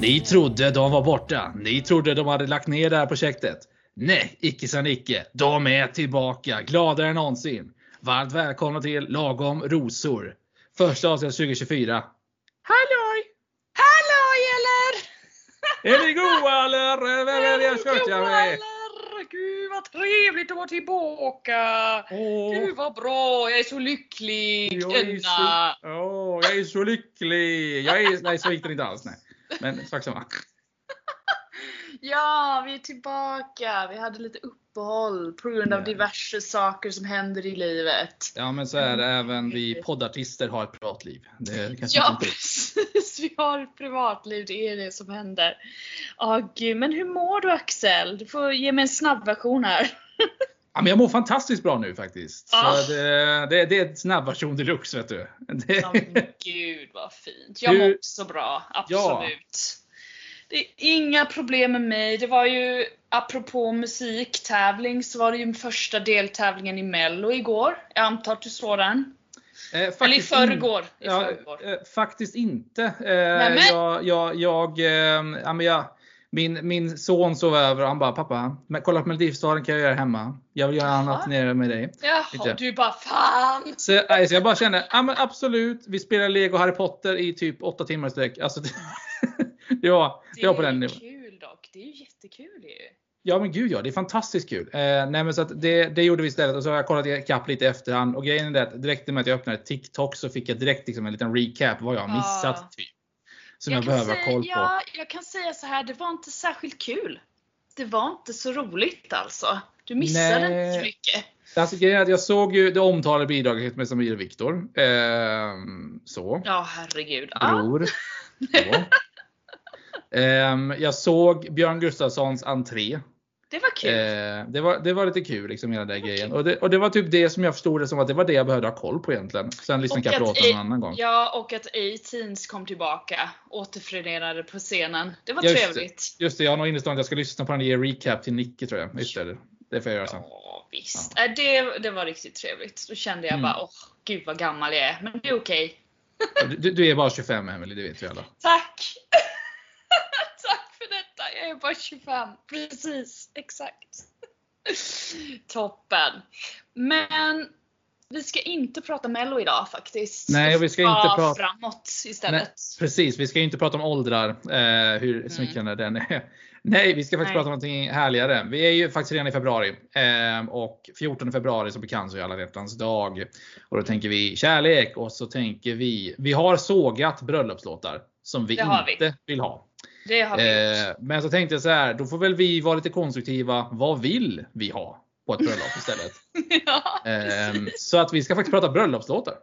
Ni trodde de var borta. Ni trodde de hade lagt ner det här projektet. Nej, icke sa Nicke. De är tillbaka, gladare än någonsin. Varmt välkomna till Lagom Rosor. Första avsnittet 2024. Halloj! Halloj eller? Är ni goa eller? Vem är det jag med? Gud vad trevligt att vara tillbaka! Åh, Gud vad bra, jag är så lycklig jag är så, åh, jag är så lycklig. Jag är, nej, så gick det inte alls. Nej. Men sak samma. Ja, vi är tillbaka. Vi hade lite uppehåll på grund av diverse saker som händer i livet. Ja, men så är det. Även vi poddartister har ett privatliv. Det kanske Ja precis, vi har ett privatliv, det är det som händer. Gud, men hur mår du Axel? Du får ge mig en snabb version här. Ja, men jag mår fantastiskt bra nu faktiskt. Ah. Så det, det, det är en snabbversion deluxe vet du. Det, Ja, men gud vad fint. Jag mår också bra, absolut. Det är inga problem med mig. Det var ju, apropå musiktävling, så var det ju första deltävlingen i mello igår. Jag antar att du såg den? eh, Eller i förrgår. I Ja, eh, faktiskt inte. Eh, Nämen. jag, jag, jag, eh, ja, men jag, min, min son sov över och han bara pappa, men kolla på Melodifestivalen kan jag göra hemma. Jag vill göra annat nere med dig. Jaha, du bara fan! Så, nej, så jag bara kände, ja men absolut, vi spelar Lego Harry Potter i typ 8 timmar i sträck. Alltså, det, det var, Det det var på är den nivån. kul dock. Det är ju jättekul ju. Ja men gud ja, det är fantastiskt kul. Eh, nej så det, det gjorde vi istället och så har jag kollat ikapp lite i efterhand och grejen är det att direkt att jag öppnade TikTok så fick jag direkt liksom en liten recap vad jag har missat. Typ, som jag, kan behöver säga, ha koll på. Ja, jag kan säga så här, det var inte särskilt kul. Det var inte så roligt alltså. Du missade Nej. inte så mycket. Alltså, jag såg ju det omtalade bidraget med Samir och Viktor. Ehm, så. Ja, herregud. Bror. Så. Ehm, jag såg Björn Gustafssons entré. Det var kul. Eh, det, var, det var lite kul liksom hela den grejen. Och det, och det var typ det som jag förstod det som att det var det jag behövde ha koll på egentligen. Sen liksom Och kan jag prata i- någon annan gång. Ja, och att A-Teens kom tillbaka. Återförenade på scenen. Det var Ja, just trevligt. Just det, jag har nog innestående att jag ska lyssna på den och ge recap till Nicke tror jag. Just det, det får jag göra sen. Ja, visst. Äh, Det, det var riktigt trevligt. Då kände jag Mm. bara, åh gud vad gammal jag är. Men det är okej. Du, du är bara 25 Emelie, det vet vi alla. Tack! Jag är bara 25. Precis, exakt. Toppen. Men vi ska inte prata mello idag faktiskt. Nej, vi ska inte Ta prata- framåt istället. Precis, vi ska inte prata om åldrar, eh, hur smickrande den är. Nej, vi ska faktiskt Nej. prata om någonting härligare. Vi är ju faktiskt redan i februari eh, och 14 februari som bekant så är alla hjärtans dag. Och då tänker vi kärlek och så tänker vi, vi har sågat bröllopslåtar som vi vi. inte vill ha. Det har vi. Eh, men så tänkte jag så här, då får väl vi vara lite konstruktiva. Vad vill vi ha på ett bröllop istället? ja. Eh, så att vi ska faktiskt prata bröllopslåtar.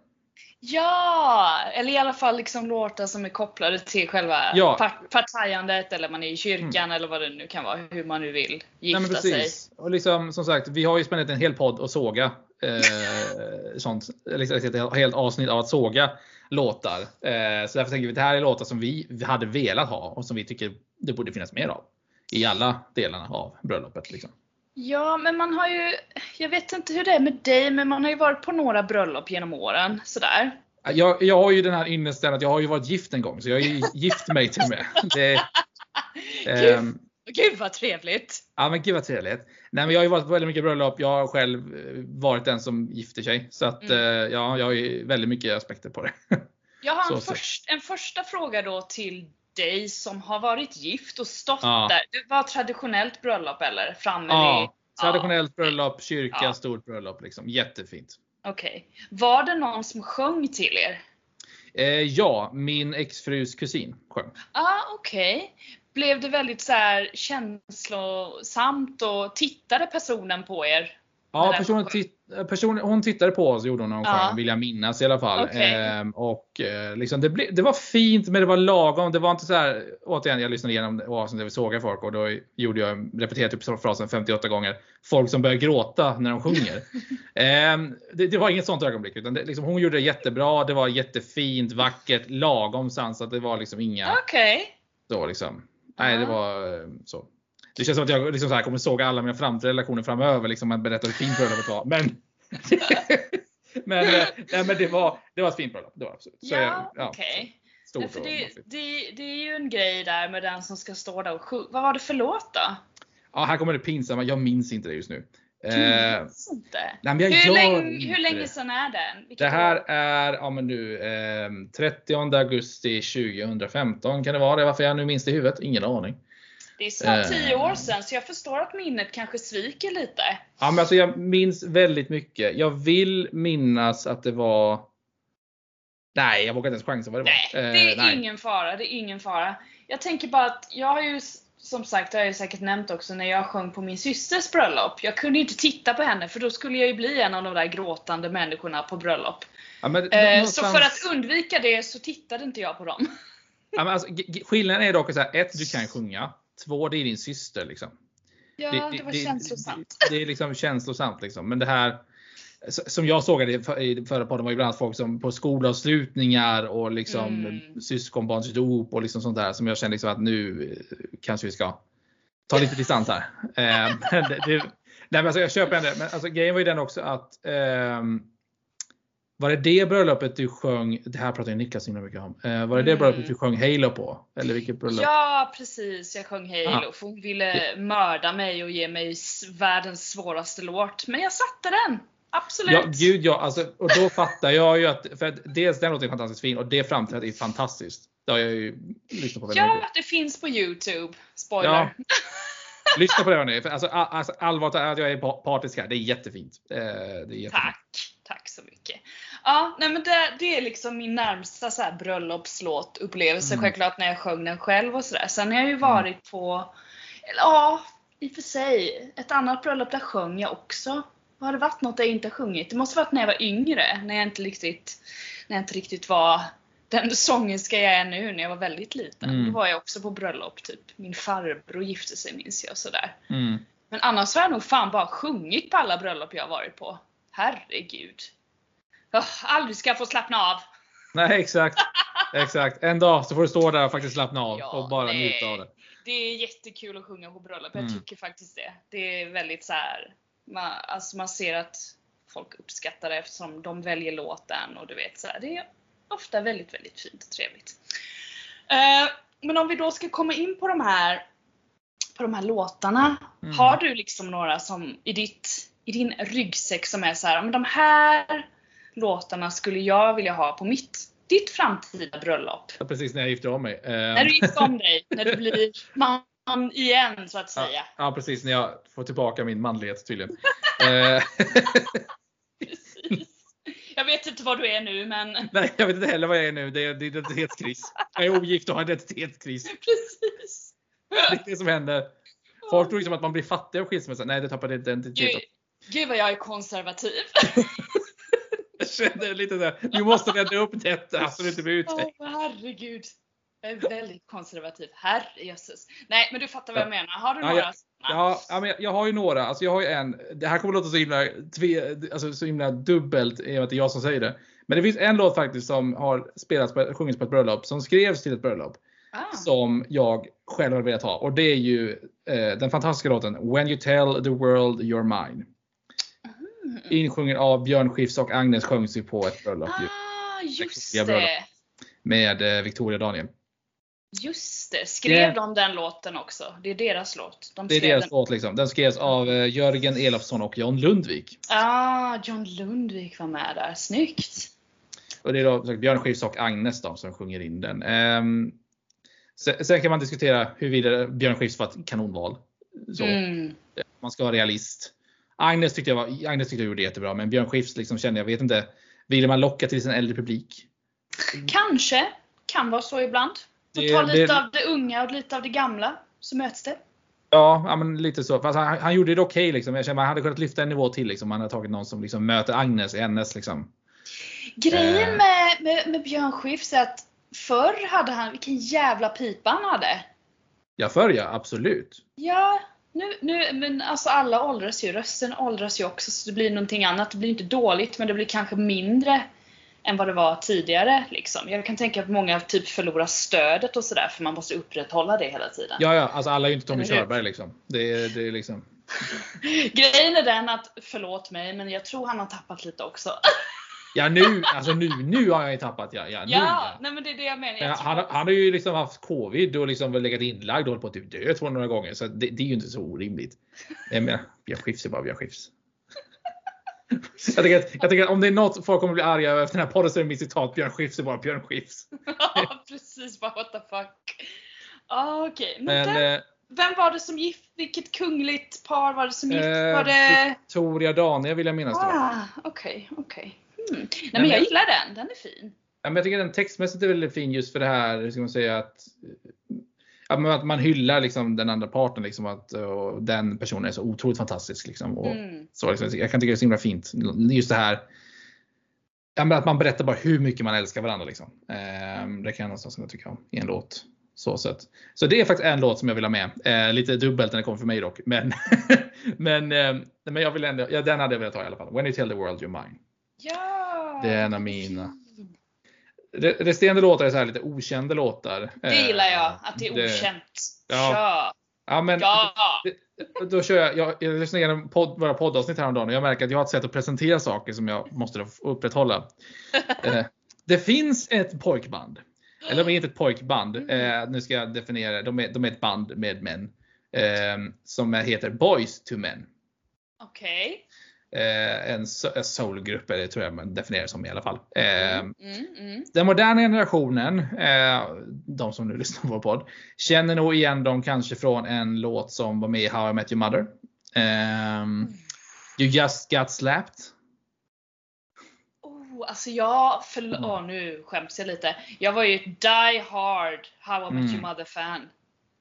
ja, eller i alla fall liksom låtar som är kopplade till själva Ja. par- partajandet eller man är i kyrkan eller vad det nu kan vara. Hur man nu vill Nej, gifta men sig. Och liksom, som sagt, vi har ju spenderat en hel podd och såga eh, sånt. Liksom, ett helt avsnitt av att såga låtar. Eh, så därför tänker vi att det här är låtar som vi hade velat ha och som vi tycker det borde finnas mer av. I alla delarna av bröllopet. Liksom. Ja, men man har ju, jag vet inte hur det är med dig, men man har ju varit på några bröllop genom åren. Sådär. Jag, jag har ju den här inställningen att jag har ju varit gift en gång, så jag har ju gift mig till och med. Det, Gud, ehm, gud vad trevligt! Ja men gud vad trevligt. Nej men jag har ju varit på väldigt mycket bröllop. Jag har själv eh, varit den som gifter sig. Så att Mm. eh, ja, jag har ju väldigt mycket aspekter på det. Jag har en, först, en första fråga då till dig som har varit gift och stått Ja. där. Det var traditionellt bröllop eller? Framme Ja, vid... traditionellt bröllop, kyrka, Ja. stort bröllop. Liksom. Jättefint. Okej. Var det någon som sjöng till er? Eh, ja, min exfrus kusin sjöng. Ah, okej. Blev det väldigt så här känslosamt och tittade personen på er? Ja, personen, titt, personen, hon tittade på oss gjorde hon när hon Ja. sjöng, vill jag minnas i alla fall. Okej. Ehm, och eh, liksom, det, ble, det var fint men det var lagom. Det var inte så här, återigen jag lyssnade igenom avsnittet där vi sågar folk och då gjorde jag, repeterade typ frasen 58 gånger. Folk som börjar gråta när de sjunger. Ehm, det, det var inget sånt ögonblick utan det, liksom, hon gjorde det jättebra. Det var jättefint, vackert, lagom sansat. Det var liksom inga så liksom. Nej, det var eh, så. Det känns som att jag liksom så här kommer såga alla mina framtida relationer framöver. Liksom, att berätta hur fint bröllopet var. Men, men, eh, nej, men det, var, det var ett fint bröllop. Det var absolut. Så, Ja, ja. okej. Stort för det, det, det är ju en grej där med den som ska stå där och sjunga. Vad var det för låt då? Ja, här kommer det pinsamma. Jag minns inte det just nu. Eh, inte? nej, men jag hur, länge, hur länge sedan är den? Vilket Det här år? är, ja men nu, eh, 30 augusti 2015 kan det vara det. Varför jag nu minns det i huvudet? Ingen aning. Det är snart eh, tio år sedan så jag förstår att minnet kanske sviker lite. Ja, men alltså jag minns väldigt mycket. Jag vill minnas att det var... Nej, jag vågar inte ens chansa vad det Nej, var. det är Eh, nej. ingen fara. Det är ingen fara. Jag tänker bara att jag har ju som sagt, det har jag säkert nämnt också, när jag sjöng på min systers bröllop. Jag kunde ju inte titta på henne för då skulle jag ju bli en av de där gråtande människorna på bröllop. Ja, men, Eh, någonstans- Så för att undvika det så tittade inte jag på dem. ja, men alltså, skillnaden är dock så här, ett, du kan sjunga. Två, det är din syster. Liksom. Ja, det, var känslosamt. Det, det är liksom känslosamt. Liksom. Men det här, som jag såg det i för- i förra podden var ju bland annat folk som på skolavslutningar och liksom Mm. syskonbarnsdop och liksom sånt där som jag kände liksom att nu eh, kanske vi ska ta lite distans här. Eh, det, det, nej men alltså jag köper ändå, men alltså grejen var ju den också att ehm, var det det bröllopet du sjöng, det här pratar ju Niklas himla mycket om. Eh, var det det Mm. bröllopet du sjöng Halo på? Eller vilket bröllop? Ja, precis. Jag sjöng Halo. Ja. för Hon ville mörda mig och ge mig världens svåraste låt. Men jag satte den! Absolut! Ja, gud ja. Alltså, och då fattar jag ju att, för att dels den låten är fantastiskt fin och det framträdandet är fantastiskt. Det har jag ju lyssnat på väldigt Ja, mycket. det finns på Youtube. Spoiler. Ja. Lyssna på det hörni. Alltså, alltså, allvarligt att jag är pa- partisk här, det är jättefint. Eh, det är jättefint. Tack! Tack så mycket. Ja, nej men det, det är liksom min närmsta så här bröllopslåtupplevelse Mm. självklart när jag sjöng den själv och sådär. Sen har jag ju varit på, eller ja, i och för sig, ett annat bröllop där sjöng jag också. Har det varit något jag inte har sjungit? Det måste varit när jag var yngre, när jag inte riktigt, när jag inte riktigt var den sångerska jag är nu när jag var väldigt liten. Mm. Då var jag också på bröllop, typ. Min farbror gifte sig minns jag sådär. Mm. Men annars har jag nog fan bara sjungit på alla bröllop jag har varit på. Herregud. Oh, aldrig ska jag få slappna av. Nej exakt. Exakt. En dag så får du stå där och faktiskt slappna av Ja, och bara nej. njuta av det. Det är jättekul att sjunga på bröllop. Jag Mm. tycker faktiskt det. Det är väldigt så här. Man, alltså man ser att folk uppskattar det eftersom de väljer låten och du vet så här. Det är ofta väldigt, väldigt fint och trevligt. Eh, men om vi då ska komma in på de här, på de här låtarna. Mm. Har du liksom några som i, ditt, i din ryggsäck som är så här, men de här låtarna skulle jag vilja ha på mitt, ditt framtida bröllop? Precis när jag gifter om mig. När du gifter om dig, när du blir man igen så att säga. Ja precis, när jag får tillbaka min manlighet tydligen. Eh, Precis. Jag vet inte vad du är nu men Nej, jag vet inte heller vad jag är nu. Det är, identitetskris. Jag är ogift och har identitetskris. precis. Det är det som händer. Folk tror liksom att man blir fattig av skilsmässa. Nej, det tappar Gud, identitet. gud vad jag är konservativ. Jag känner lite där. Du måste rädda upp detta så det inte blir uttänkt. Åh herregud. Jag är väldigt konservativ. Herrejösses. Nej men du fattar vad jag menar. Har du Ja, några ja. Ja, men jag, jag har ju några. Alltså jag har ju en. Det här kommer låta så himla, tve, alltså så himla dubbelt i och med att det är jag som säger det. Men det finns en låt faktiskt som har spelats på, sjungits på ett bröllop. Som skrevs till ett bröllop. Ah. Som jag själv har velat ha. Och det är ju eh, den fantastiska låten When you tell the world you're mine. Mm. Insjungen av Björn Skifs och Agnes sjöngs ju på ett bröllop Ah, just Jag bröllop. det. med eh, Victoria Daniel. Just det. Skrev Det- de den låten också? Det är deras låt. De Det är deras den. låt liksom. Den skrevs av eh, Jörgen Elofsson och John Lundvik. Ah, John Lundvik var med där. Snyggt. Och det är då Björn Skifs och Agnes då, som sjunger in den. Ehm, sen, sen kan man diskutera huruvida Björn Skifs var ett kanonval. Mm. Man ska vara realist. Agnes tyckte jag, var, Agnes tyckte jag gjorde det jättebra, men Björn Skifs liksom kände jag, vet inte. Ville man locka till sin äldre publik? Kanske. Kan vara så ibland. Det- ta lite det- av det unga och lite av det gamla. Så möts det. Ja, men lite så. Fast han, han gjorde det okej liksom. Jag känner man hade kunnat lyfta en nivå till liksom. Man hade tagit någon som liksom möter Agnes i hennes liksom. Grejen Eh. med, med, med Björn Skifs är att förr hade han, vilken jävla pipa han hade. Ja, förr ja, absolut. Ja, nu, nu, men alltså alla åldras ju. Rösten åldras ju också så det blir någonting annat. Det blir inte dåligt men det blir kanske mindre än vad det var tidigare. Liksom. Jag kan tänka att många typ förlorar stödet och sådär för man måste upprätthålla det hela tiden. Ja, ja, alltså alla är ju inte Tommy? Körberg liksom. Det, är- det är liksom. Grejen är den att, förlåt mig, men jag tror han har tappat lite också. Ja nu, alltså nu, nu har jag ju tappat ja. Ja, nu, Ja, ja. nej men det är det jag menar. Jag han, han har ju liksom haft covid och liksom legat inlagd och hållit på att typ dö två några gånger. Så det, det är ju inte så orimligt. Jag menar, Björn Skifs är bara Björn Skifs. Jag tycker, att, jag tycker att om det är något folk kommer bli arga över efter den här podden så är det mitt citat Björn Skifs är bara Björn Skifs. Ja, precis. Bara what the fuck. Ah, Okej, men, Men vem, eh, vem var det som gift? Vilket kungligt par var det som gift? eh, var det... Victoria Daniel vill jag minnas det var. Ah, okej, okej. Hmm. Nej men jag- gillar den, den är fin. Ja, men jag tycker den textmässigt är väldigt fin just för det här, hur ska man säga, att, ja, att man hyllar liksom den andra parten. Liksom, att, och den personen är så otroligt fantastisk. Liksom, och, Mm. så, liksom, jag kan tycka det är så himla fint. Just det här ja, att man berättar bara hur mycket man älskar varandra. Liksom. Ehm, det kan jag någonstans kunna tycka om i en låt. Så, sett. så det är faktiskt en låt som jag vill ha med. Eh, lite dubbelt när det kommer för mig dock. Men, men, eh, men jag vill ändå, ja, den hade jag velat ha i alla fall. When you tell the world you're mine. Ja! Det är en av mina. Re- Resterande låtar är så här lite okända låtar. Det gillar jag, att det är det- okänt. Ja. Ja, men Ja! då kör jag, jag, jag lyssnade igenom podd, våra poddavsnitt häromdagen och jag märker att jag har ett sätt att presentera saker som jag måste upprätthålla. eh, det finns ett pojkband. Eller de är inte ett pojkband. Eh, nu ska jag definiera. De är, de är ett band med män. Eh, som heter Boys to Men. Okej. Eh, en so- en soulgrupp är det tror jag man definierar det som i alla fall. Eh, Mm, mm. den moderna generationen, eh, de som nu lyssnar på vår podd, känner nog igen dem kanske från en låt som var med i How I Met Your Mother. Ehm, you just got slapped. Oh, alltså jag, Mm. åh, nu skäms jag lite. Jag var ju ett die hard How I Met Mm. Your Mother fan.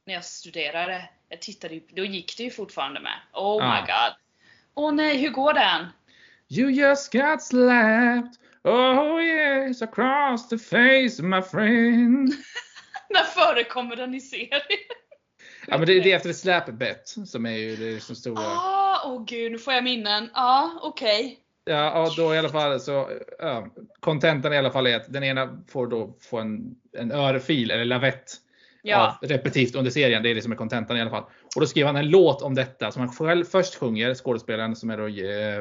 När jag studerade. Jag tittade ju, då gick det ju fortfarande med. Oh my god. Åh nej, hur går den? You just got slapped. Oh yes, across the face my friend. När förekommer den i serien? Ja men det, det är efter ett slap bet som är ju det som stora. Ah, åh gud, nu får jag minnen. Ja, ah, okej. Ja, och då i alla fall så, ja, kontentan i alla fall är att den ena får då få en, en örfil eller lavett Ja. repetitivt under serien. Det är det som är kontentan i alla fall. Och då skrev han en låt om detta som han själv först sjunger, skådespelaren som är då eh,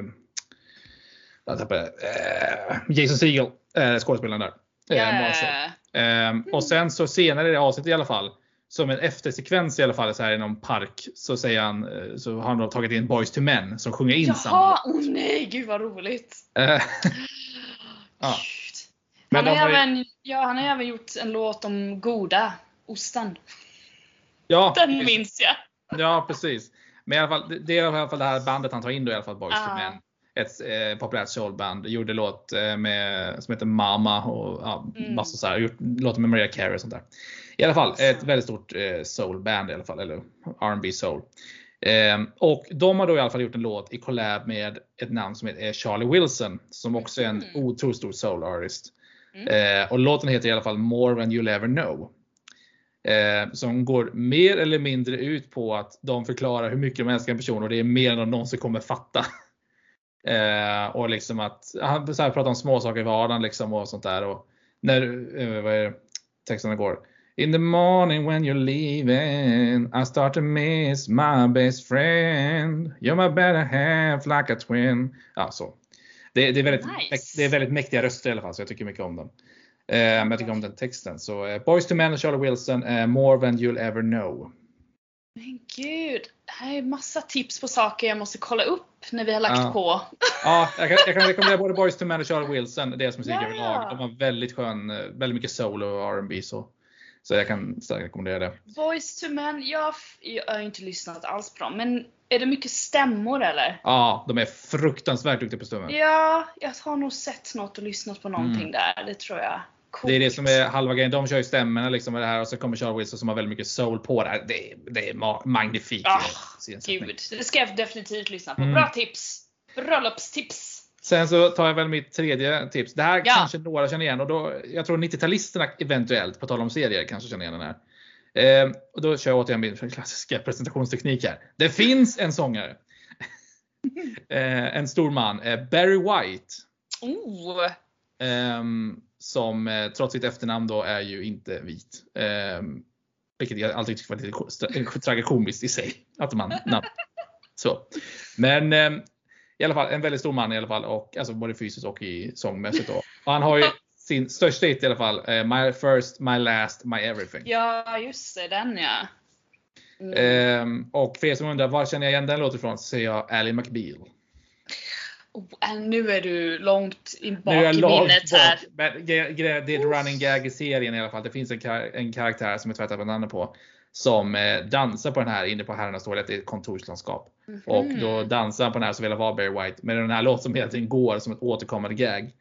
eh, Jason Segel, eh, skådespelaren där. Yeah. Ehm, och sen så senare i det avsnittet i alla fall, som en eftersekvens i alla fall så här i någon park, så säger han, eh, så har han då tagit in Boys to Men som sjunger in samma Jaha, åh nej, gud vad roligt. Eh, Ja. Han, har ju- även, ja, han har även gjort en låt om goda osten. ja, Den minns jag. ja, precis. Men i alla fall, det- är i alla fall det här bandet han tar in då i alla fall, Boys to Ah. Men. Ett eh, populärt soulband. Gjorde låt eh, med, som heter Mama och ja, Mm. massa så här. Gjort låtar med Mariah Carey och sånt där. I alla fall ett väldigt stort eh, soulband i alla fall, eller R&B soul. Ehm, och de har då i alla fall gjort en låt i collab med ett namn som heter Charlie Wilson som också är en Mm. otroligt stor soul artist. Mm. Eh, och låten heter i alla fall More than you'll ever know. Eh, som går mer eller mindre ut på att de förklarar hur mycket de älskar en person och det är mer än de någonsin kommer fatta. Eh, och liksom att han så här, pratar om småsaker i vardagen liksom och sånt där. Och när, eh, vad är det texten går? In the morning when you're leaving I start to miss my best friend You're my better half like a twin. Ja, så. Det, det, är väldigt, Nice. det är väldigt mäktiga röster i alla fall så jag tycker mycket om dem. Eh, men jag tycker om den texten. Så eh, Boys to Men och Charlie Wilson, eh, More than you'll ever know. Men gud, det här är massa tips på saker jag måste kolla upp när vi har lagt Ja. på. Ja, jag kan, jag kan rekommendera både Boys to Men och Charlie Wilson, deras musik Ja. överlag. De har väldigt skön, väldigt mycket soul och R&B så. Så jag kan starkt rekommendera det. Voice to men, jag, jag har inte lyssnat alls på dem. Men är det mycket stämmor eller? Ja, de är fruktansvärt duktiga på stummen. Ja, jag har nog sett något och lyssnat på någonting där. Det tror jag. Coolt. Mm. Det är det som är halva grejen. De kör ju stämmorna liksom med det här och så kommer Charlie Wilson som har väldigt mycket soul på det. Det är, det är ma- magnifikt. Ah, scensättning. Gud, det ska jag definitivt lyssna på. Mm. Bra tips! Bröllopstips! Sen så tar jag väl mitt tredje tips. Det här Ja. kanske några känner igen och då, jag tror 90-talisterna eventuellt, på tal om serier, kanske känner igen den här. Eh, och då kör jag återigen min klassiska presentationsteknik här. Det finns en sångare. eh, en stor man, eh, Barry White. Oh! Ehm, som eh, trots sitt efternamn då är ju inte vit. Ehm, vilket jag alltid tycker var lite tragikomiskt i sig. Att man namn. Så. Men ehm, i alla fall en väldigt stor man i alla fall. Och, alltså både fysiskt och i sångmässigt. Då. Och han har ju sin största hit i alla fall. Eh, my first, my last, my everything. Ja, just det. Den ja. Mm. Ehm, och för er som undrar var känner jag igen den låten ifrån så säger jag Ally McBeal. Oh, nu är du långt in bak i minnet här. Men det är ett running gag i serien i alla fall. Det finns en, kar en karaktär som jag tvättar på namnet på. Som eh, dansar på den här inne på herrarnas toalett i ett kontorslandskap. Mm. Och då dansar han på den här som vill vara Barry White. Men den här låten som hela tiden går som ett återkommande gag.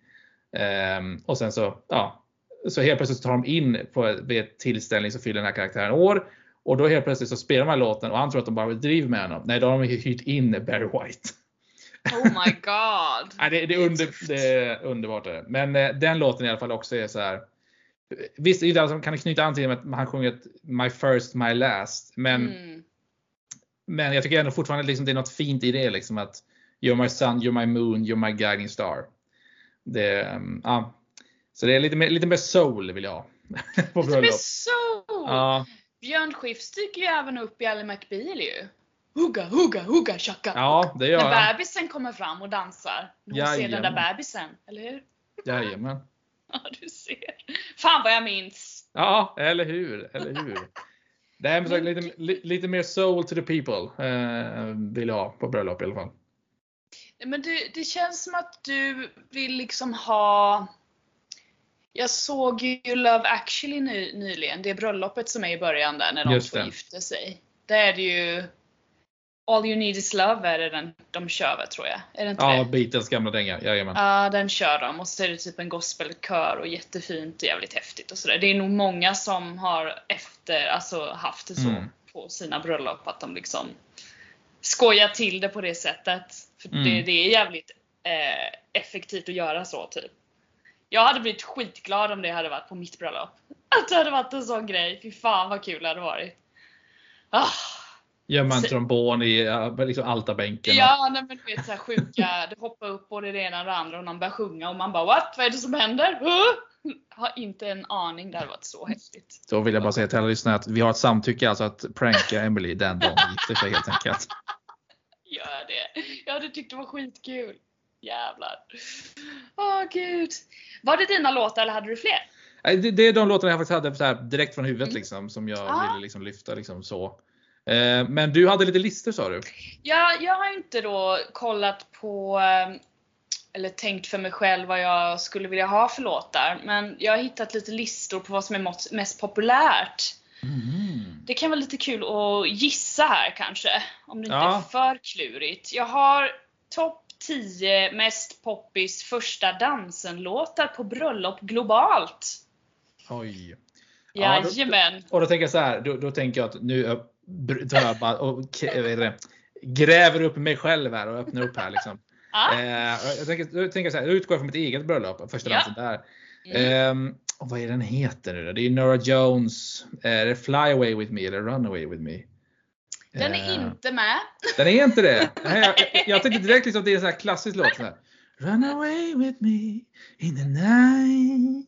Um, och sen så, ja. Så helt plötsligt tar de in på ett tillställning så fyller den här karaktären år. Och då helt plötsligt så spelar de här låten och han tror att de bara driver med honom. Nej, då har de hyrt in Barry White. Oh my god. Det, det, är under, det är underbart. Det. Men eh, den låten i alla fall också är så här. Visst, det alltså, kan knyta an till att han sjunger My first, my last. Men, mm. men jag tycker ändå fortfarande liksom, det är något fint i det. Liksom, att You're my sun, you're my moon, you're my guiding star. Det, um, ja. Så det är lite mer, lite mer soul vill jag ha. lite mer soul! Ja. Björn Skifs dyker ju även upp i Ally McBeal ju. Hugga, hugga, hugga, tjacka. Ja, det gör När bebisen kommer fram och dansar. Hon Jajamän. ser den där bebisen, eller hur? Jajamän. Ja, du ser. Fan vad jag minns. Ja, eller hur, eller hur. Det är sagt, lite, lite mer soul to the people eh, vill jag ha på bröllop i alla fall. Men det, det känns som att du vill liksom ha jag såg ju Love actually ny, nyligen, det bröllopet som är i början där när de två gifte sig. Där är det ju All You Need Is Love är det den de kör väl tror jag? Är det inte ja, det? Beatles gamla dänga. Jajamän. Ja, den kör de. Och så är det typ en gospelkör och jättefint och jävligt häftigt och sådär. Det är nog många som har efter, alltså haft det så mm. på sina bröllop att de liksom skojar till det på det sättet. För mm. det, det, är jävligt eh, effektivt att göra så typ. Jag hade blivit skitglad om det hade varit på mitt bröllop. Att det hade varit en sån grej. Fy fan vad kul det hade varit. Ah. Gör man trombon i liksom altabänken? Ja, nej, men du vet såhär sjuka, det hoppar upp både det ena och det andra och någon börjar sjunga och man bara what? Vad är det som händer? Huh? Har inte en aning, det hade varit så häftigt. Då vill jag bara säga till alla lyssnare att vi har ett samtycke alltså att pranka Emily den dagen hon gifter sig helt enkelt. Gör det. Jag hade tyckt det var skitkul. Jävlar. Åh oh, gud. Var det dina låtar eller hade du fler? Det, det är de låtarna jag faktiskt hade så här, direkt från huvudet mm. liksom, som jag ah. ville liksom lyfta. Liksom, så. Eh, men du hade lite listor sa du? Ja, jag har inte då kollat på eh, eller tänkt för mig själv vad jag skulle vilja ha för låtar. Men jag har hittat lite listor på vad som är mest populärt. Mm. Det kan vara lite kul att gissa här kanske. Om det inte ja. är för klurigt. Jag har topp 10 mest poppis första dansen-låtar på bröllop globalt. Oj. Jajamän. Ja, då, och då tänker jag så här, då, då tänker jag att nu bara och gräver upp mig själv här och öppnar upp här liksom. Ah. Eh, jag tänker, jag tänker så här, jag utgår från mitt eget bröllop, första ja. dansen där. Mm. Eh, och vad är den heter nu då? Det är Nora Jones, eh, är det Fly Away With Me eller Run Away With Me? Den är uh, inte med. Den är inte det? Nej, jag, jag tänkte direkt liksom att det är en sån här klassisk låt. Så här. Run away with me in the night.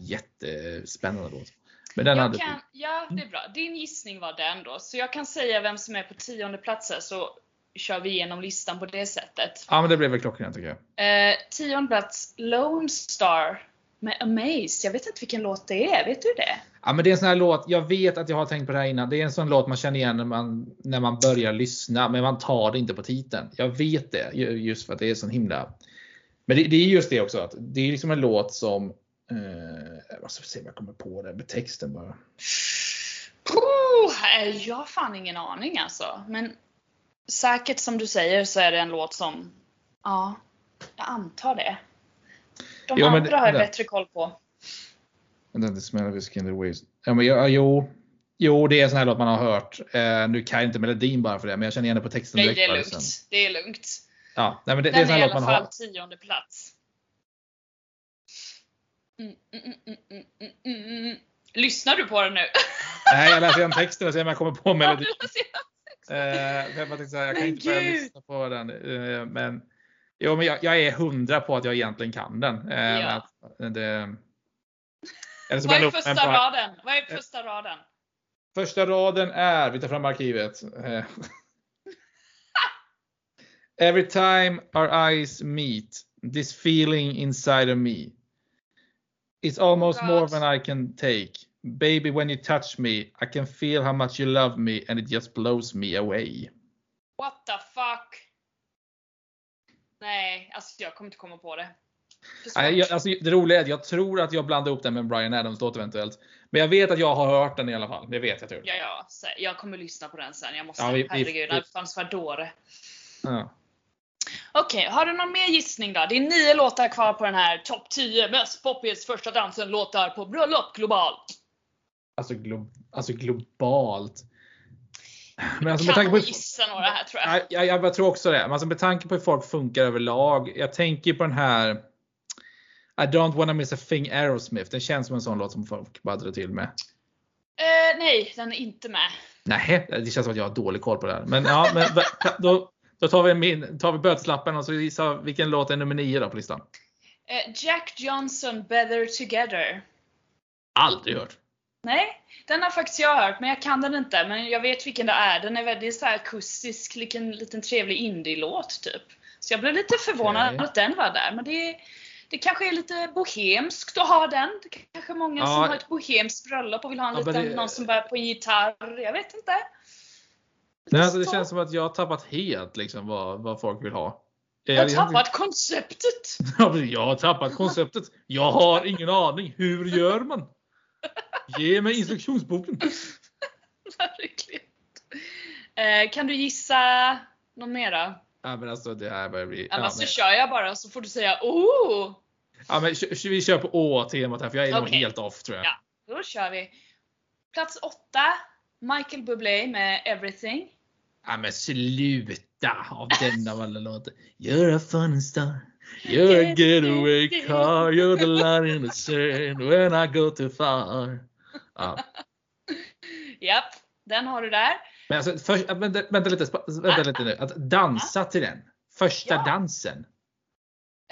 Jättespännande låt. Men den jag hade kan, Ja, det är bra. Din gissning var den då. Så jag kan säga vem som är på tionde plats så kör vi igenom listan på det sättet. Ja, men det blev väl klockrent tycker jag. Eh, tionde plats, Lone Star med Amaze. Jag vet inte vilken låt det är. Vet du det? Ja, men det är en sån här låt. Jag vet att jag har tänkt på det här innan. Det är en sån låt man känner igen när man, när man börjar lyssna, men man tar det inte på titeln. Jag vet det just för att det är så himla. Men det, det är just det också att det är liksom en låt som Eh, jag måste se om jag kommer på det med texten bara. Oh, jag har fan ingen aning alltså. Men säkert som du säger så är det en låt som, ja, jag antar det. De jo, andra har jag bättre koll på. Then the smell of his skin the waves. Ja, men, ja, jo, jo, det är en sån här låt man har hört. Eh, nu kan jag inte melodin bara för det, men jag känner igen det på texten Nej, direkt. Det är lugnt. Det är lugnt. Ja, nej, men det, Den det är, är i alla fall tionde plats. Lyssnar du på den nu? Nej, jag läser igenom texten och ser om jag kommer på melodin. Eh, jag, jag kan inte börja lyssna på den. Eh, men, jo, men jag, jag, är hundra på att jag egentligen kan den. Eh, ja. det, Vad är första raden? Vad är första raden? Första raden är, vi tar fram arkivet. Every time our eyes meet, this feeling inside of me. It's almost God. more than I can take. Baby, when you touch me, I can feel how much you love me and it just blows me away. What the fuck? Nej, alltså jag kommer inte komma på det. För. Nej, jag, alltså, det roliga är att jag tror att jag blandar ihop den med Brian Adams-låt eventuellt. Men jag vet att jag har hört den i alla fall. Det vet jag tror. Ja, ja, jag kommer lyssna på den sen. Jag måste, Ja, vi- vi- herregud, vi- Alfons Vadore. Ja. Okej, har du någon mer gissning då? Det är nio låtar kvar på den här topp 10 mest poppies första dansen låtar på bröllop globalt. Alltså, glo alltså globalt. Men alltså, kan med tanke på gissa några här tror jag. Jag, jag, jag tror också det. Men alltså, med tanke på hur folk funkar överlag. Jag tänker på den här I don't wanna miss a thing Aerosmith. Den känns som en sån låt som folk bara drar till med. Eh, nej, den är inte med. Nej, det känns som att jag har dålig koll på det här. Men ja, men, då, då tar vi, min, tar vi böteslappen och så gissa vilken låt är nummer 9 då på listan. Eh, Jack Johnson, Better Together. Aldrig hört. Nej, den har faktiskt jag hört, men jag kan den inte. Men jag vet vilken det är. Den är väldigt så här akustisk, liten, liten trevlig indie-låt typ. Så jag blev lite förvånad Okej. att den var där. Men det, det kanske är lite bohemskt att ha den. Det är kanske många Ja. som har ett bohemskt bröllop och vill ha en Ja, liten, det- någon som börjar på en gitarr. Jag vet inte. Nej, alltså, det känns som att jag har tappat helt liksom, vad, vad folk vill ha. Jag har tappat konceptet. Ja, men Jag har tappat konceptet. Jag har ingen aning. Hur gör man? Ge mig instruktionsboken. Verkligen. Eh, kan du gissa någon mera? Ja, men alltså det här börjar bli... Ja, Annars så men, kör jag bara så får du säga oh! ja, men vi kör på Å-temat här för jag är nog Okej. helt off tror jag. Ja. Då kör vi. Plats 8. Michael Bublé med Everything. Ja, men sluta av den av alla låtar. You're a fun star. You're a getaway car. You're the light in the sand when I go too far. Ja. Japp, den har du där. Men alltså, först, vänta, vänta, lite, vänta lite nu. Att dansa till den. Första Ja. dansen.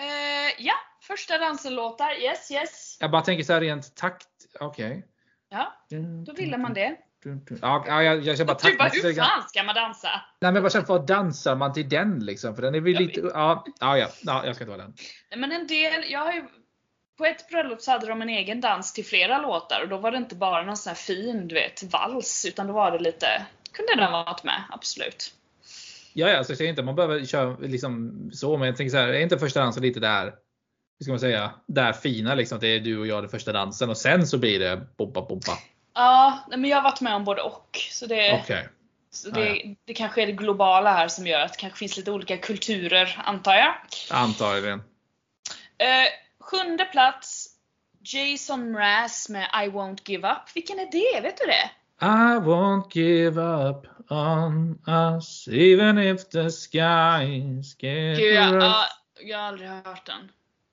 Eh, ja, första dansen-låtar. Yes, yes. Jag bara tänker så här rent takt. Okej. Ja, då ville man det. Ja, ja, jag, jag känner bara Du bara, hur fan ska man dansa? Nej men vad vad dansar man till den liksom? För den är väl lite, ja, ja, ja, ja, jag ska ta den. Nej, Men en del, jag har ju på ett bröllop så hade de en egen dans till flera låtar och då var det inte bara någon sån här fin, du vet, vals utan då var det lite, kunde den varit med, absolut. Ja, ja, så jag säger inte man behöver köra liksom så, men jag tänker så här, är inte första dansen lite där, hur ska man säga, där fina liksom, att det är du och jag det första dansen och sen så blir det bobba bobba. Ja, men jag har varit med om både och. Så det, Okej. så det, Ja, det kanske är det globala här som gör att det kanske finns lite olika kulturer, antar jag. Antagligen. Eh, sjunde plats, Jason Mraz med I won't give up. Vilken är det? Vet du det? I won't give up on us even if the skies get Gud, jag, rough. ja, jag har aldrig hört den.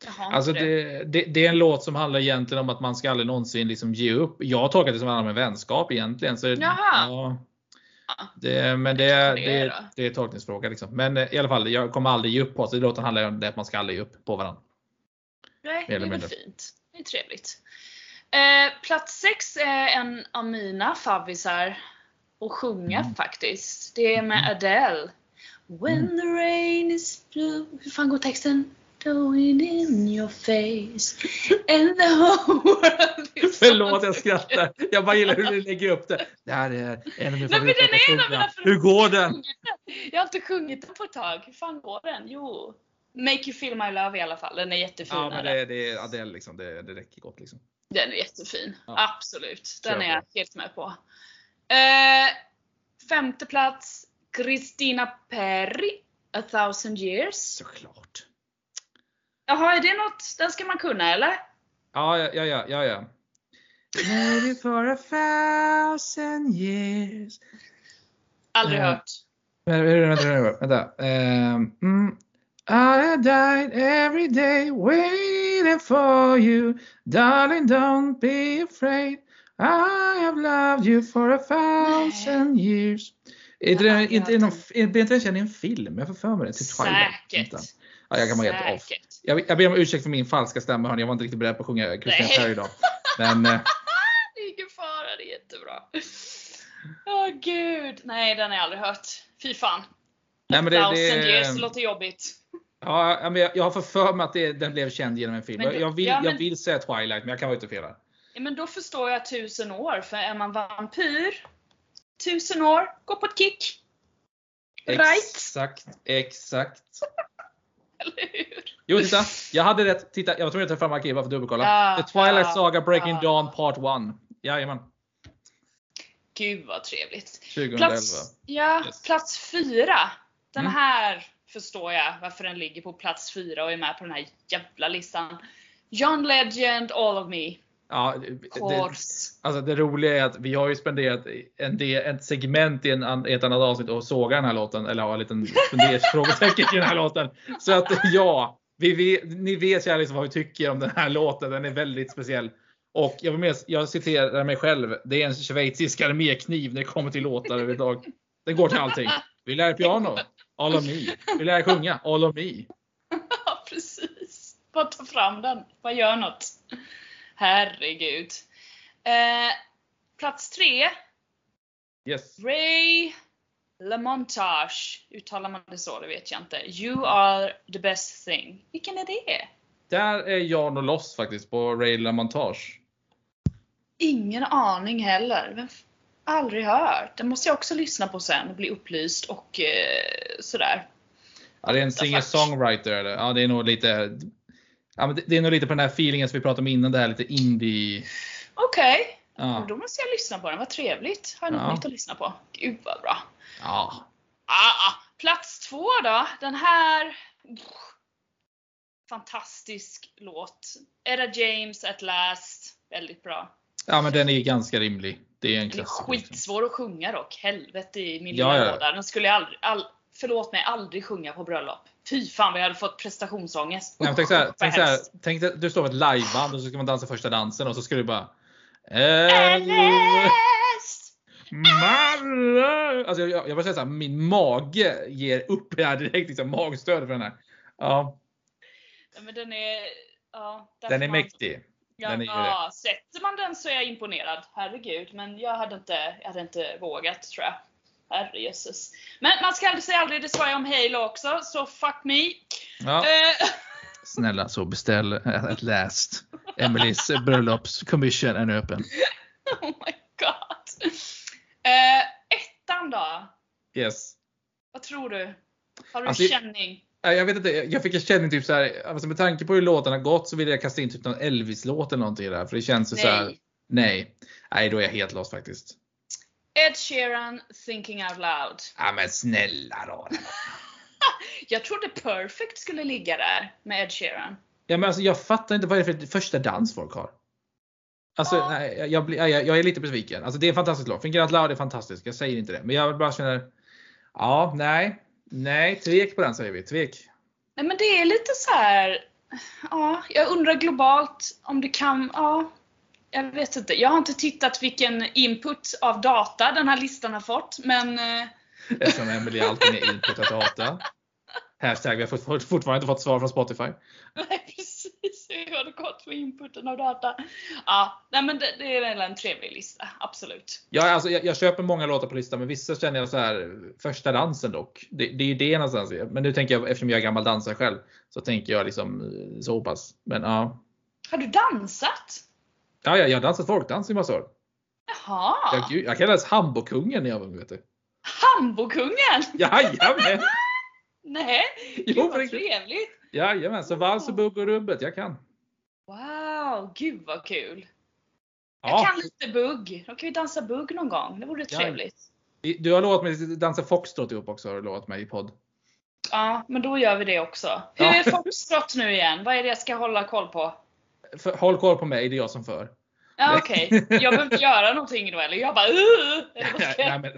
Har inte Alltså det. det, det, det är en låt som handlar egentligen om att man ska aldrig någonsin liksom ge upp. Jag tolkar det som handlar om en vänskap egentligen. Så, Jaha. Ja, det, men det, det, det är det, det tolkningsfråga. Liksom. Men eh, i alla fall, jag kommer aldrig ge upp på oss. Låten handlar om det att man ska aldrig ge upp på varandra. Nej, det är väl fint. Det är trevligt. Eh, plats sex är en av mina favvisar att sjunga Mm. faktiskt. Det är med Adele. When the rain is blue. Hur fan går texten? Blowing in your face. And the whole world is Förlåt jag skrattar. Jag bara gillar hur du lägger upp det. Det här är en av mina mina Hur går den? Jag har inte sjungit den på ett tag. Hur fan går den? Jo. Make you feel my love i alla fall. Den är jättefin. Ja, men det, det är Adele liksom. Det, det räcker gott liksom. Den är jättefin. Ja. Absolut. Den Kör är jag helt med på. Eh, femte plats. Christina Perry. A thousand years. Såklart. Jaha, är det något? Den ska man kunna eller? Ja, ja, ja, ja, ja. ja. Maybe for a thousand years. Aldrig Eh, hört. Vänta, vänta, vänta. mm. I died every day waiting for you. Darling, don't be afraid. I have loved you for a thousand years. Är det aldrig inte, någon, är det inte en film? Jag får för mig det. Säkert. Ja, jag kan vara helt off. Jag, jag ber om ursäkt för min falska stämma hörni. Jag var inte riktigt beredd på att sjunga Christian Nej. Perry idag. Men eh, Det är ingen fara, det är jättebra. Åh gud. Nej, den har jag aldrig hört. Fy fan. Nej, men det, Thousand det, years, låter jobbigt. Ja, men jag, jag har för för mig att det, den blev känd genom en film. Men, jag, vill, ja, men, jag vill säga Twilight, men jag kan vara ute fel här. Ja, men då förstår jag tusen år, för är man vampyr, tusen år, gå på ett kick. Right? Exakt, exakt. Eller hur? Jo, titta. Jag hade rätt. Titta, jag var tvungen att ta fram arkivet för att dubbelkolla. Ja, The Twilight ja, Saga Breaking ja. Dawn Part 1. Jajamän. Gud vad trevligt. 2011. Plats, ja, yes. plats 4. Den mm. här förstår jag varför den ligger på plats 4 och är med på den här jävla listan. John Legend, All of Me. Ja, det, alltså det roliga är att vi har ju spenderat en del, ett segment i, en, i ett annat avsnitt och såga den här låten, eller ha en liten frågetecken i den här låten. Så att ja, vi vet, ni vet ju liksom vad vi tycker om den här låten. Den är väldigt speciell. Och jag, med, jag citerar mig själv. Det är en schweizisk armékniv när det kommer till låtar överlag. Den går till allting. Vi lär piano. All of me. Vi lär sjunga. All of me. Ja, precis. Bara ta fram den. Bara gör något. Herregud. Eh, plats tre. Yes. Ray LaMontage. Uttalar man det så? Det vet jag inte. You are the best thing. Vilken är det? Där är jag nog loss faktiskt på Ray LaMontage. Ingen aning heller. Aldrig hört. Den måste jag också lyssna på sen och bli upplyst och eh, sådär. Ja, det är en singer-songwriter? Ja, det är nog lite Ja, men det, det är nog lite på den här feelingen som vi pratade om innan, det här lite indie. Okej. Okay. Ja. Då måste jag lyssna på den, vad trevligt. Har jag något ja. nytt att lyssna på. Gud vad bra. Ja. Ah, plats två då. Den här fantastisk låt. Etta James at last. Väldigt bra. Ja men den är ganska rimlig. Det är en klassiker. Skitsvår att sjunga dock. Helvete i min ja, låda. Den skulle jag aldrig, all, förlåt mig, aldrig sjunga på bröllop. Fy fan jag hade fått prestationsångest. Nej, tänk så här, tänk så här, tänk att du står på ett liveband och så ska man dansa första dansen och så ska du bara Alltså jag, jag bara säga så här, min mage ger upp här direkt. Liksom, magstöd för den här. Ja. ja men den är, ja, den är man, mäktig. Ja, ja, sätter man den så är jag imponerad. Herregud. Men jag hade inte, jag hade inte vågat tror jag. Herrejösses. Men man ska aldrig säga aldrig, det sa jag om Halo också, så fuck me. Ja. Eh. Snälla så beställ ett last. Emelies bröllopscommission är öppen. Oh my god. Uh, ettan då? Yes. Vad tror du? Har du alltså, känning? Jag vet inte, jag fick en känning typ såhär, alltså med tanke på hur låten har gått så vill jag kasta in typ någon Elvis-låt eller någonting där. För det känns ju såhär, nej. Nej, då är jag helt lost faktiskt. Ed Sheeran, Thinking Out Loud. Ja men snälla då. jag trodde Perfect skulle ligga där med Ed Sheeran. Ja men alltså jag fattar inte vad det är för första dans folk har. Alltså ja. nej, jag, jag, jag, jag, är lite besviken. Alltså det är en fantastisk låt. Thinking Out Loud är fantastisk, jag säger inte det. Men jag bara känner, ja nej, nej, tvek på den säger vi. Tvek. Nej men det är lite så här. Ja, jag undrar globalt om det kan, ja, jag vet inte. Jag har inte tittat vilken input av data den här listan har fått, men... Eh, Eftersom Emelie alltid är input av data. Hashtag, vi har fortfarande inte fått svar från Spotify. Nej precis, hur har det gått med inputen av data? Ja, nej men det, det är väl en trevlig lista, absolut. Ja, alltså, jag, jag, köper många låtar på listan, men vissa känner jag så här första dansen dock. Det, det är ju det någonstans. Men nu tänker jag, eftersom jag är gammal dansare själv, så tänker jag liksom eh, så pass. Men ja. Har du dansat? Ja, ja jag har dansat folkdans i massa år. Jaha. Jag, jag kallades Hambokungen när jag var ung. Hambokungen? Jajamän! Nej, gud jo, vad trevligt. Jajamän, så vals och bugg och rubbet, jag kan. Wow, gud vad kul. Jag ja. kan lite bugg. Då kan vi dansa bugg någon gång. Det vore trevligt. Ja. Du har lovat mig att dansa foxtrot ihop också, har du lovat mig i podd. Ja, men då gör vi det också. Hur ja. är foxtrot nu igen? Vad är det jag ska hålla koll på? För, håll koll på mig, det är jag som för. Ja, Okej, okay. jag behöver inte göra någonting då eller? Jag bara uh, nej, nej, men,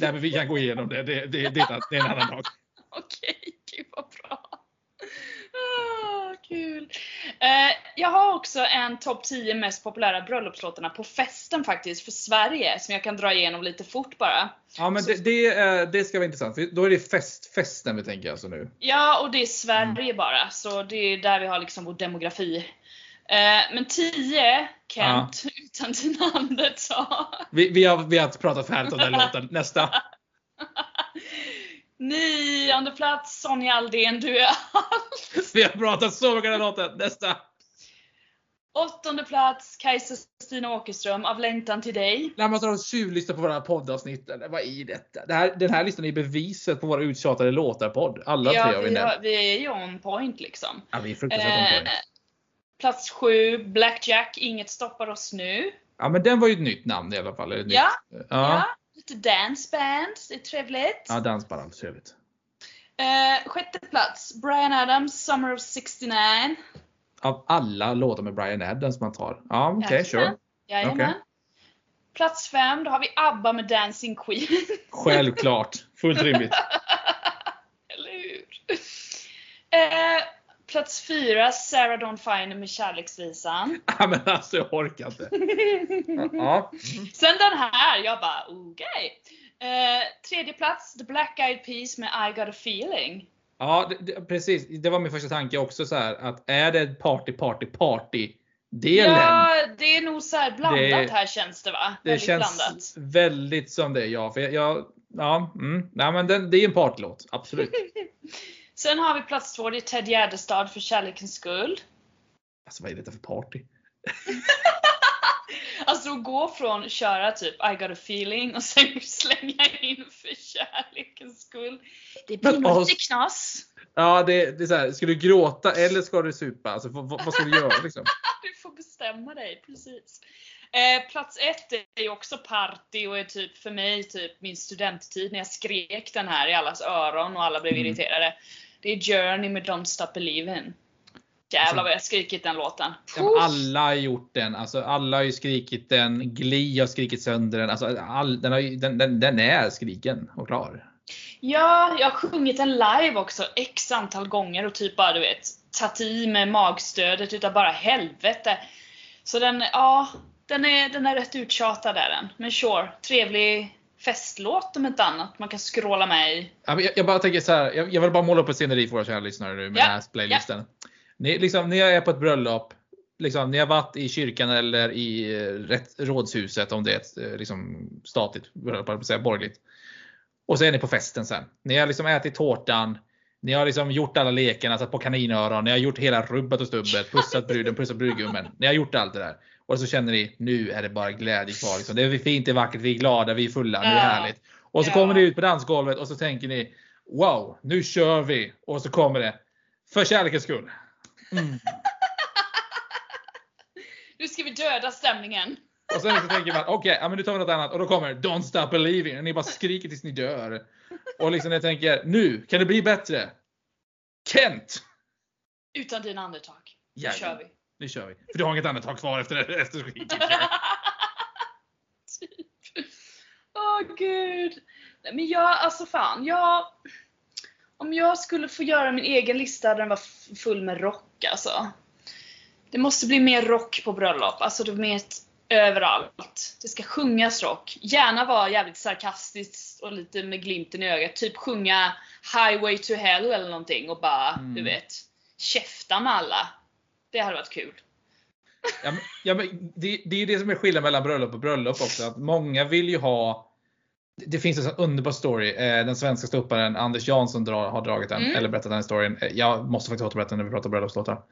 nej men vi kan gå igenom det, det, det, det, det är en annan dag. Okej, okay, gud vad bra. Ah, kul. Eh, jag har också en topp 10 mest populära bröllopslåtarna på festen faktiskt, för Sverige, som jag kan dra igenom lite fort bara. Ja men det, det, det ska vara intressant, då är det fest, festen vi tänker alltså nu. Ja, och det är Sverige mm. bara, så det är där vi har liksom vår demografi Eh, men 10, Kent, ja. utan till namnet sa. Vi, vi, har, vi har pratat färdigt om den låten. Nästa. Nionde plats, Sonja Aldén, du är allt. Vi har pratat så mycket om den låten. Nästa! Åttonde plats, Kajsa Stina Åkerström, Av längtan till dig. När man tar en tjuvlyssna på våra poddavsnitt, vad är detta? Det här, den här listan är beviset på våra uttjatade låtar-podd. Alla ja, tre har vi vi, nämnt. har, vi är ju on point liksom. Ja, vi är fruktansvärt on point. Plats sju, Blackjack, Inget stoppar oss nu. Ja, men den var ju ett nytt namn i alla fall. Ja. Ja. Ja. lite danceband, det är trevligt. Ja, dansband, trevligt. Eh, sjätte plats, Brian Adams, Summer of 69. Av alla låtar med Brian Adams man tar. Ja, okej, Jajamän. sure. Jajamän. Okej. Plats fem, då har vi ABBA med Dancing Queen. Självklart. Fullt rimligt. Eller hur? Eh, plats fyra, Sarah Dawn Finer med Kärleksvisan. Ja, men alltså jag orkar inte. Ja. Sen den här, jag bara okej. Eh, tredje plats, The Black Eyed Peas med I Got A Feeling. Ja, det, det, precis. Det var min första tanke också så här att är det party, party, party delen? Ja, det är nog så här blandat Det- här känns det va? det Väldigt känns blandat. väldigt som det, ja. För jag, jag ja, mm, nej, men den, det är en partylåt, absolut. Sen har vi plats två, det är Ted Gärdestad för Kärlekens skull. Alltså vad är detta för party? Alltså att gå från köra typ I got a feeling och sen slänga in för kärlekens skull. Det blir nog lite knas. Ja, det, det är så här, ska du gråta eller ska du supa? Alltså, vad, vad ska du göra liksom? Du får bestämma dig, precis. Eh, plats ett är ju också party och är typ för mig typ min studenttid när jag skrek den här i allas öron och alla blev Mm. irriterade. Det är Journey med Don't Stop Believin'. Jävlar vad jag skrikit den låten. Ja, alla har gjort den. Alltså, alla har ju skrikit den. Glee har skrikit sönder den. Alltså, all, den, har, den, den, den är skriken och klar. Ja, jag har sjungit den live också x antal gånger och typ bara du vet tagit i med magstödet utav bara helvete. Så den, ja, den är, den är rätt uttjatad är den. Men sure, trevlig festlåt om inte annat. Man kan scrolla med i. Ja, Jag, jag bara tänker så här, jag, jag vill bara måla upp ett sceneri för våra kära lyssnare nu med Ja, den här playlisten. Ni, liksom, när jag är på ett bröllop, liksom, ni har varit i kyrkan eller i eh, rätt, rådshuset om det är ett eh, liksom, statligt bröllop, eller säga borgerligt. Och så är ni på festen sen. Ni har liksom ätit tårtan, ni har liksom gjort alla lekarna, satt på kaninöron, ni har gjort hela rubbet och stubbet, pussat bruden, pussat brudgummen. Ni har gjort allt det där. Och så känner ni, nu är det bara glädje kvar. Liksom. Det är fint, det är vackert, vi är glada, vi är fulla, är det Ja. härligt. Och så Ja. kommer ni ut på dansgolvet och så tänker ni, wow, nu kör vi. Och så kommer det, för kärlekens skull. Mm. Nu ska vi döda stämningen. Och sen så tänker man, okej, ja, men nu tar vi något annat. Och då kommer Don't stop believing. Och ni bara skriker tills ni dör. Och liksom jag tänker, nu, kan det bli bättre? Kent! Utan dina andetag. Nu Jajamän. kör vi. Nu kör vi. För du har inget annat tag kvar efter, efter skriket. typ. Åh gud. Nej, Men jag, alltså fan, jag... Om jag skulle få göra min egen lista den var full med rock alltså. Det måste bli mer rock på bröllop, alltså det mer överallt. Det ska sjungas rock. Gärna vara jävligt sarkastiskt och lite med glimten i ögat. Typ sjunga Highway to Hell eller någonting och bara, Mm. du vet, käfta med alla. Det hade varit kul. Ja, men, ja, men det, det är ju det som är skillnaden mellan bröllop och bröllop också. Att många vill ju ha det finns en sån underbar story. Eh, Den svenska ståupparen Anders Jansson drar, har dragit den, Mm. eller berättat den storyn. Eh, Jag måste faktiskt återberätta den när vi pratar bröllopslåtar.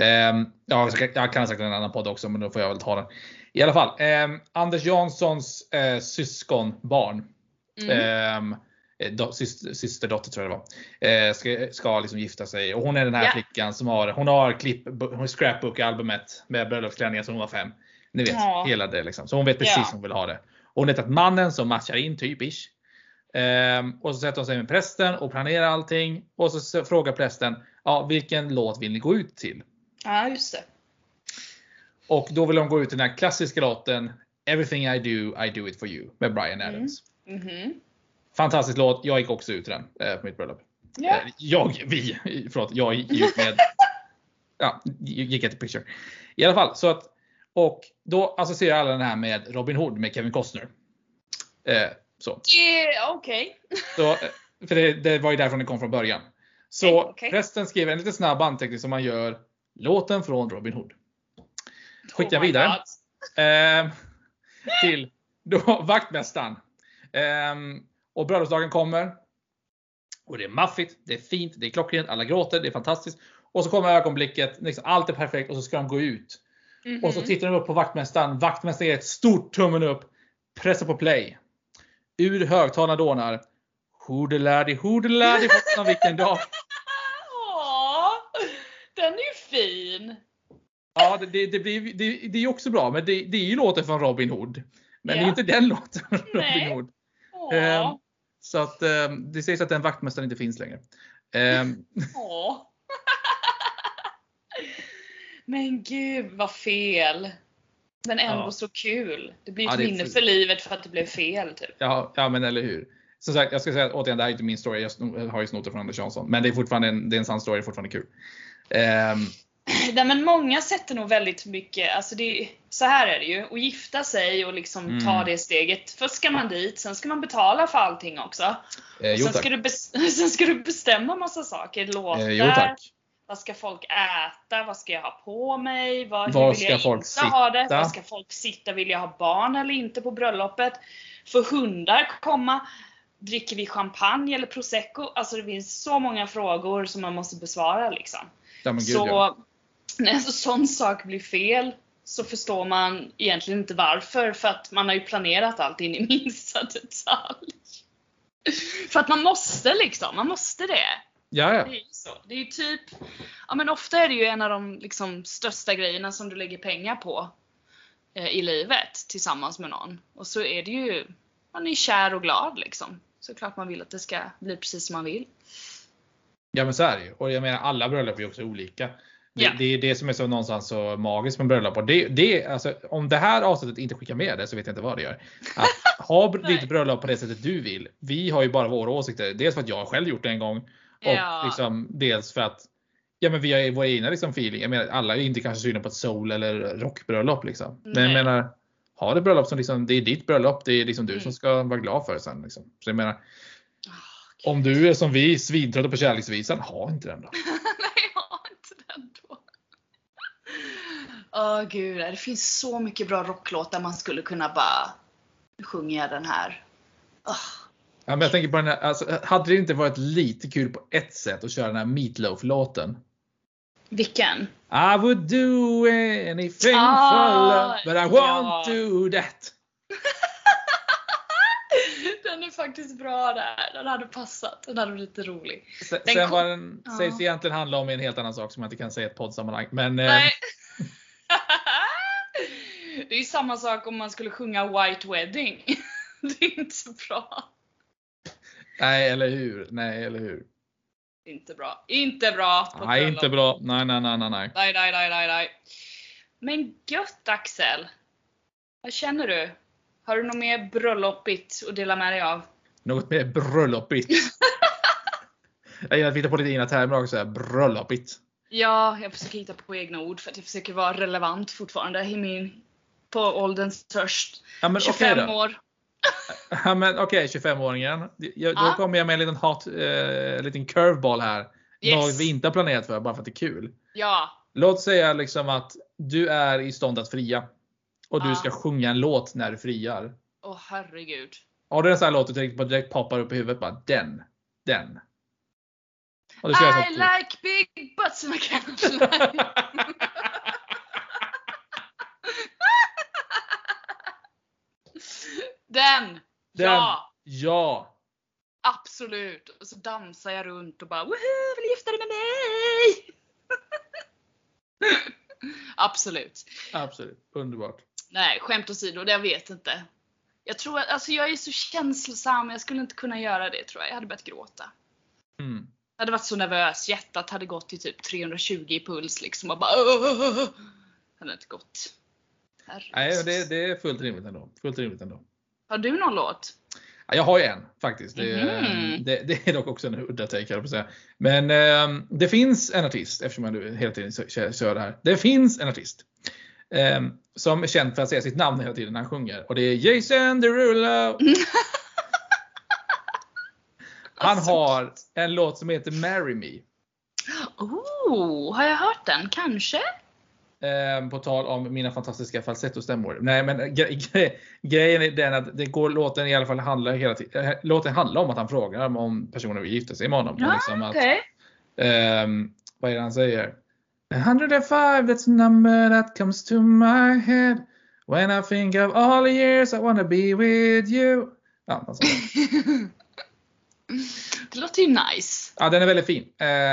Ehm, Ja, jag kan ha i en annan podd också, men då får jag väl ta den. I alla fall, ehm, Anders Janssons eh, syskonbarn, Mm. Eh, do, syster, systerdotter tror jag det var, eh, ska, ska liksom gifta sig. Och hon är den här Ja. flickan som har, hon har klipp, scrapbook-albumet med bröllopsklänningar som hon var fem. Ni vet, Ja. hela det liksom. Så hon vet precis Ja. som hon vill ha det. Och hon vet att mannen som matchar in, typisch. Ehm, och så sätter hon sig med prästen och planerar allting. Och så frågar prästen, ja, vilken låt vill ni gå ut till? Ja, just det. Och då vill de gå ut till den här klassiska låten Everything I do, I do it for you med Brian Mm. Adams. Mhm. Fantastisk låt. Jag gick också ut den eh, på mitt bröllop. Eh, Jag, vi, förlåt, jag gick ut med, ja, gick ett picture. I alla fall, så att, och då associerar alla den här med Robin Hood med Kevin Costner. Eh, så. Är okej. Så, eh, för det, det var ju därifrån det kom från början. Så Okej, okej. prästen skriver en lite snabb anteckning som man gör. Låten från Robin Hood. Skickar Oh vidare. Ehm, till då, vaktmästaren. Ehm, och bröllopsdagen kommer. Och det är maffigt, det är fint, det är klockrent, alla gråter, det är fantastiskt. Och så kommer ögonblicket, liksom, allt är perfekt och så ska de gå ut. Mm -hmm. Och så tittar de upp på vaktmästaren. Vaktmästaren ger ett stort tummen upp. Pressar på play. Ur högtalarna dånar. Hodelärdi, hodelärdi, vilken dag. Åh, den är ju fin. Ja, det, det, blir, det, det är också bra, men det, det är ju låten från Robin Hood. Men yeah. det är inte den låten från Robin Hood. Um, så att um, det sägs att den vaktmästaren inte finns längre. Um, men gud vad fel. Men ändå ja. så kul. Det blir ett ja, minne för livet för att det blev fel. Typ. Ja, ja men eller hur. Som sagt, jag ska säga återigen, det här är inte min story. Jag har ju snott det från Anders Jansson. Men det är fortfarande en, det är en sann story, det är fortfarande kul. Um, Nej, men många sätter nog väldigt mycket, alltså det, så här är det ju, att gifta sig och liksom mm. ta det steget. Först ska man dit, sen ska man betala för allting också. Eh, sen, ska du sen ska du bestämma massa saker. Låtar, eh, jo, vad ska folk äta? Vad ska jag ha på mig? Vad, var ska folk sitta? Ha det? Var ska folk sitta? Vill jag ha barn eller inte på bröllopet? Får hundar komma? Dricker vi champagne eller prosecco? Alltså det finns så många frågor som man måste besvara liksom. Ja, gud, så ja när en sån sak blir fel så förstår man egentligen inte varför. För att man har ju planerat allt in i minsta detalj. för att man måste liksom, man måste det. Ja, ja. Det är ju så. Det är typ, ja men ofta är det ju en av de liksom största grejerna som du lägger pengar på eh, i livet tillsammans med någon. Och så är det ju, man är kär och glad liksom. Såklart man vill att det ska bli precis som man vill. Ja men så är det ju. Och jag menar alla bröllop är också olika. Det, yeah. det, är det som är så någonstans så magiskt med bröllop. Och det, det, alltså, om det här avsnittet inte skickar med det så vet jag inte vad det gör. Att ha ditt bröllop på det sättet du vill. Vi har ju bara våra åsikter. Dels för att jag själv gjort det en gång. Och ja. liksom, dels för att ja, men vi har vår egna liksom, feeling. Jag menar, alla är inte kanske sugna på ett soul eller rockbröllop. Liksom. Men jag menar, ha det bröllop som liksom, det är ditt bröllop. Det är liksom du mm. som ska vara glad för det sen. Liksom. Så jag menar, oh, om du är som vi, svintrötta på kärleksvisan, ha inte den då. Åh oh, gud, det finns så mycket bra rocklåtar man skulle kunna bara sjunga den här. Oh. Ja, men jag tänker på den här, alltså, hade det inte varit lite kul på ett sätt att köra den här Meatloaf-låten? Vilken? I would do anything ah, for love, but I won't ja. do that. den är faktiskt bra där. Den hade passat. Den hade blivit lite rolig. Sen, sen vad den ja. sägs egentligen handla om en helt annan sak som jag inte kan säga i ett poddsammanhang. Men, Nej. Det är samma sak om man skulle sjunga White Wedding. det är inte bra. Nej, eller hur? Nej, eller hur? Inte bra. Inte bra. Nej, inte bra. Nej, nej, nej, nej. Nej, nej, nej, nej, nej. Men gött Axel. Vad känner du? Har du något mer bröllopigt att dela med dig av? Något mer bröllopigt? jag gillar att vi hittar på lite egna termer också. Bröllopigt. Ja, jag försöker hitta på egna ord för att jag försöker vara relevant fortfarande i min, på ålderns törst. Ja, 25 okay år. ja, men okej, okay, 25-åringen. Då ah. kommer jag med en liten, hot, eh, liten curveball här. Yes. Något vi inte har planerat för, bara för att det är kul. Ja. Låt säga liksom att du är i stånd att fria. Och du ska sjunga en låt när du friar. Åh oh, herregud. Har du en sån här låt du direkt, direkt poppar upp i huvudet? Bara den. Den. I like big butts and I can't Den! Den! Ja! Ja! Absolut! Och så dansar jag runt och bara Woho! Vill du gifta dig med mig? Absolut. Absolut. Underbart. Nej, skämt åsido, jag vet inte. Jag tror att, alltså jag är så känslosam, jag skulle inte kunna göra det tror jag. Jag hade börjat gråta. Mm. Jag hade varit så nervös, hjärtat hade gått till typ 320 i puls liksom och bara Åh! hade inte gått. Nej, det, det, är fullt rimligt ändå. Fullt rimligt ändå. Har du någon låt? Ja, jag har ju en faktiskt. Det, mm. det, det är dock också en udda take på säga. Men eh, det finns en artist, eftersom jag nu hela tiden kör, kör det här. Det finns en artist. Eh, som är känd för att säga sitt namn hela tiden när han sjunger. Och det är Jason Derulo. Han har en låt som heter Marry Me. Oh, har jag hört den? Kanske? Eh, på tal om mina fantastiska falsettostämmor. Nej men gre gre grejen är den att det går, låten i alla fall handla hela tiden. Eh, låten handlar om att han frågar om personen vill gifta sig med honom. Ja, liksom okay. att, um, vad är det han säger? 105 that's the number that comes to my head. When I think of all the years I wanna be with you. Ja, alltså. det låter ju nice. Ja, den är väldigt fin.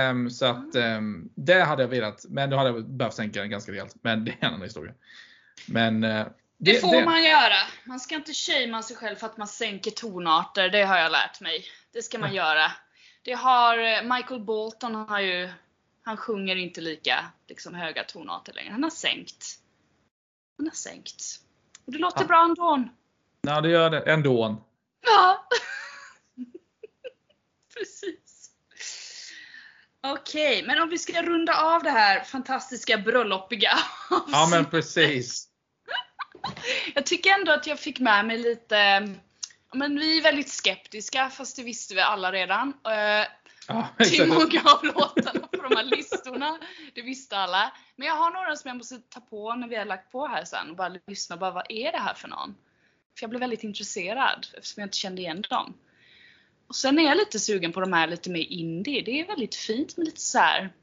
Um, så att um, det hade jag velat. Men då hade jag behövt sänka den ganska rejält. Men det är en annan historia. Men uh, det, det, får det... man göra. Man ska inte shamea sig själv för att man sänker tonarter. Det har jag lärt mig. Det ska man göra. Det har eh, Michael Bolton har ju han sjunger inte lika liksom, höga tonarter längre. Han har sänkt. Han har sänkt. Och det låter ja. bra ändå. Ja, det gör det. Ändå. Ja. Precis. Okej, okay, men om vi ska runda av det här fantastiska bröllopiga Ja, men precis. jag tycker ändå att jag fick med mig lite men vi är väldigt skeptiska, fast det visste vi alla redan. Eh, ja, till många av låtarna på de här listorna. Det visste alla. Men jag har några som jag måste ta på när vi har lagt på här sen och bara lyssna. Bara, vad är det här för någon? För jag blev väldigt intresserad eftersom jag inte kände igen dem. Och sen är jag lite sugen på de här lite mer indie. Det är väldigt fint med lite så här,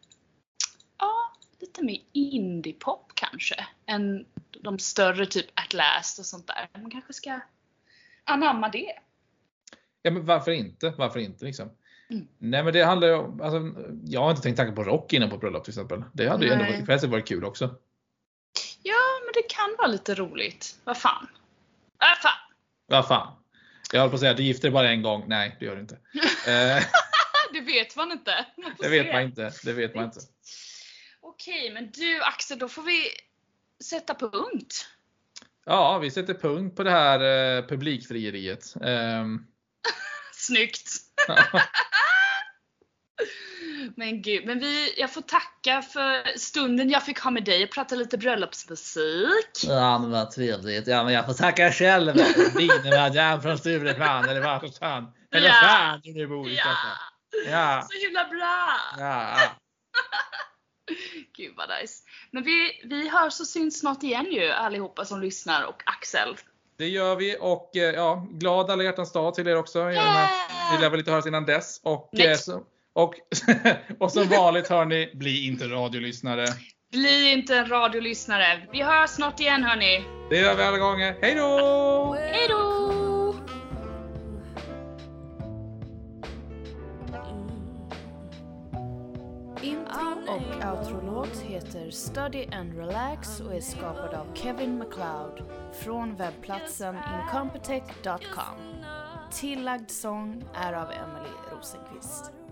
Ja, lite mer indie-pop kanske. Än de större typ At Last och sånt där. Man kanske ska anamma det. Ja men varför inte? Varför inte liksom? Mm. Nej men det handlar ju om, alltså, jag har inte tänkt tanka på rock innan på bröllop till exempel. Det hade Nej. ju ändå varit, varit kul också. Ja men det kan vara lite roligt. Vad fan. Vad fan. Vad fan. Jag höll på att säga, du gifter dig bara en gång. Nej, det gör du inte. Eh. det vet man inte. Man det vet man inte. Det vet man inte. Okej, men du Axel, då får vi sätta punkt. Ja, vi sätter punkt på det här eh, publikfrieriet. Um... Snyggt! Men gud, men vi, jag får tacka för stunden jag fick ha med dig och prata lite bröllopsmusik. Ja men vad trevligt. Ja men jag får tacka själv. Wienermadjan från Stureplan eller vart fan. Eller ja. fan du nu bor i ja. ja. Så himla bra! Ja. Gud vad nice. Men vi, vi hörs och syns snart igen ju allihopa som lyssnar och Axel. Det gör vi och eh, ja, glad alla hjärtans dag till er också. Yeah! Vi lär väl inte höras innan dess. Och, eh, så, och, och som vanligt hörni, bli inte radiolyssnare. Bli inte en radiolyssnare. Vi hörs snart igen hörni. Det gör vi alla gånger. Hej då! Hej då! och outro-låt heter Study and Relax och är skapad av Kevin MacLeod från webbplatsen incompetech.com. Tillagd sång är av Emily Rosenqvist.